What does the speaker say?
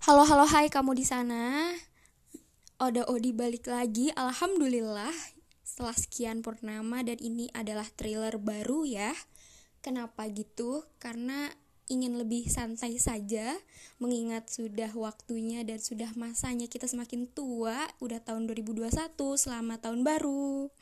Halo halo hai kamu di sana. Oda Odi balik lagi. Alhamdulillah setelah sekian purnama dan ini adalah trailer baru ya. Kenapa gitu? Karena ingin lebih santai saja mengingat sudah waktunya dan sudah masanya kita semakin tua udah tahun 2021 selamat tahun baru